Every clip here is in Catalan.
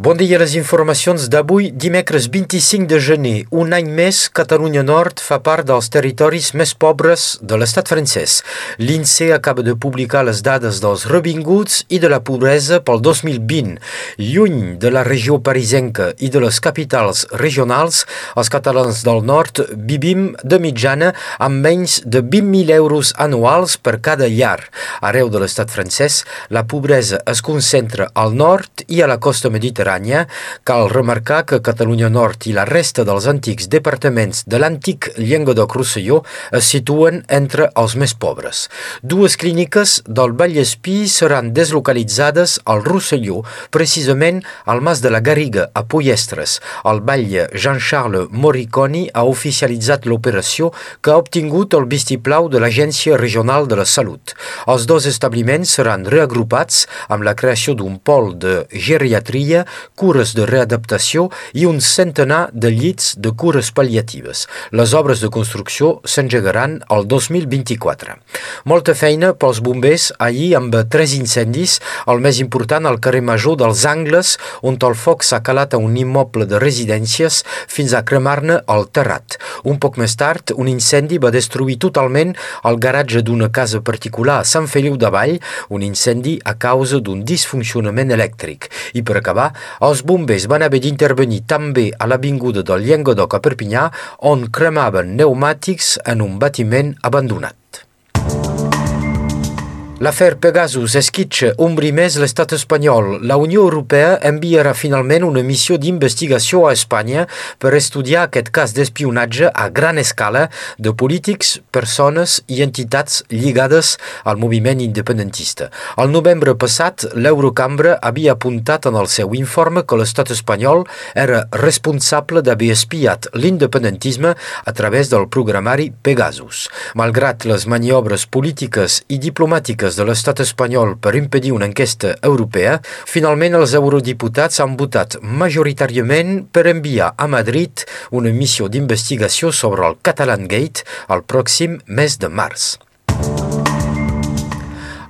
Bon dia, les informacions d'avui, dimecres 25 de gener. Un any més, Catalunya Nord fa part dels territoris més pobres de l'estat francès. L'INSEE acaba de publicar les dades dels revinguts i de la pobresa pel 2020. Lluny de la regió parisenca i de les capitals regionals, els catalans del nord vivim de mitjana amb menys de 20.000 euros anuals per cada llar. Arreu de l'estat francès, la pobresa es concentra al nord i a la costa mediterrània Mediterrània, cal remarcar que Catalunya Nord i la resta dels antics departaments de l'antic Llenguadoc-Rosselló es situen entre els més pobres. Dues clíniques del Vallespí seran deslocalitzades al Rosselló, precisament al Mas de la Garriga, a Poiestres. El batlle Jean-Charles Moriconi ha oficialitzat l'operació que ha obtingut el vistiplau de l'Agència Regional de la Salut. Els dos establiments seran reagrupats amb la creació d'un pol de geriatria cures de readaptació i un centenar de llits de cures pal·liatives. Les obres de construcció s'engegaran el 2024. Molta feina pels bombers ahir amb tres incendis, el més important al carrer Major dels Angles, on el foc s'ha calat a un immoble de residències fins a cremar-ne el terrat. Un poc més tard, un incendi va destruir totalment el garatge d'una casa particular a Sant Feliu de Vall, un incendi a causa d'un disfuncionament elèctric. I per acabar, els bombers van haver d'intervenir també a l'avinguda del Llenguadoc a Perpinyà, on cremaven pneumàtics en un batiment abandonat. L'afer Pegasus esquitxa un més l'estat espanyol. La Unió Europea enviarà finalment una missió d'investigació a Espanya per estudiar aquest cas d'espionatge a gran escala de polítics, persones i entitats lligades al moviment independentista. Al novembre passat, l'Eurocambra havia apuntat en el seu informe que l'estat espanyol era responsable d'haver espiat l'independentisme a través del programari Pegasus. Malgrat les maniobres polítiques i diplomàtiques de l'estat espanyol per impedir una enquesta europea, finalment els eurodiputats han votat majoritàriament per enviar a Madrid una missió d'investigació sobre el Catalan Gate el pròxim mes de març.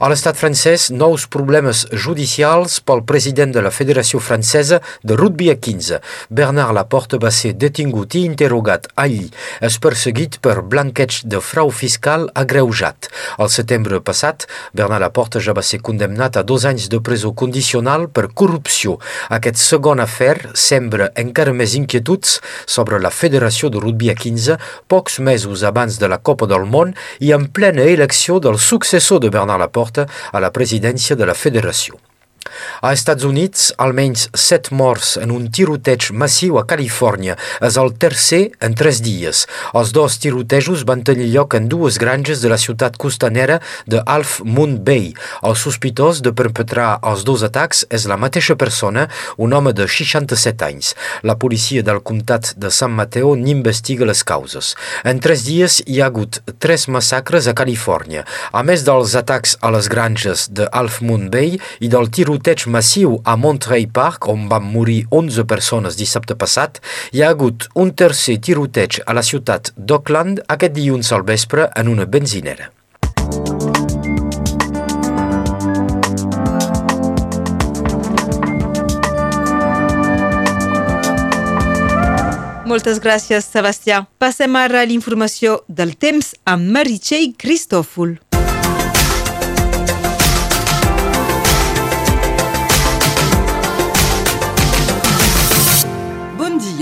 A l'estat francès, nous problemes judicials pel president de la Federació Francesa de Rugby a 15. Bernard Laporte va ser detingut i interrogat ahir. És perseguit per blanqueig de frau fiscal agreujat. Al setembre passat, Bernard Laporte ja va ser condemnat a dos anys de presó condicional per corrupció. Aquest segon afer sembra encara més inquietuds sobre la Federació de Rugby a 15 pocs mesos abans de la Copa del Món i en plena elecció del successor de Bernard Laporte porta a la presidència de la federació. A Estats Units, almenys set morts en un tiroteig massiu a Califòrnia. És el tercer en tres dies. Els dos tirotejos van tenir lloc en dues granges de la ciutat costanera de Half Moon Bay. El sospitós de perpetrar els dos atacs és la mateixa persona, un home de 67 anys. La policia del comtat de San Mateo n'investiga les causes. En tres dies hi ha hagut tres massacres a Califòrnia. A més dels atacs a les granges de Half Moon Bay i del tiroteig tiroteig massiu a Monterey Park, on van morir 11 persones dissabte passat, hi ha hagut un tercer tiroteig a la ciutat d'Auckland aquest dilluns al vespre en una benzinera. Moltes gràcies, Sebastià. Passem ara a l'informació del temps amb Meritxell Cristòfol.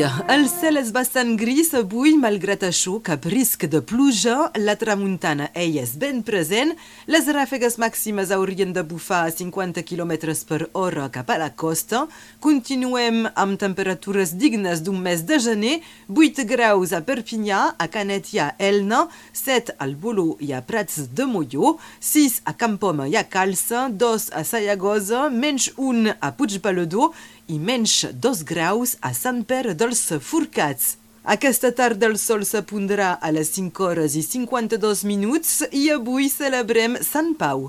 El cel és bastant gris avui, malgrat això, cap risc de pluja, la tramuntana ell és ben present, les ràfegues màximes haurien de bufar a 50 km per hora cap a la costa, continuem amb temperatures dignes d'un mes de gener, 8 graus a Perpinyà, a Canet i a Elna, 7 al Boló i a Prats de Molló, 6 a Campoma i a Calça, 2 a Sayagosa, menys 1 a Puigbalador i menys 2 graus a Sant Pere dels Forcats. Aquesta tarda el sol s'apondrà a les 5 hores i 52 minuts i avui celebrem Sant Pau.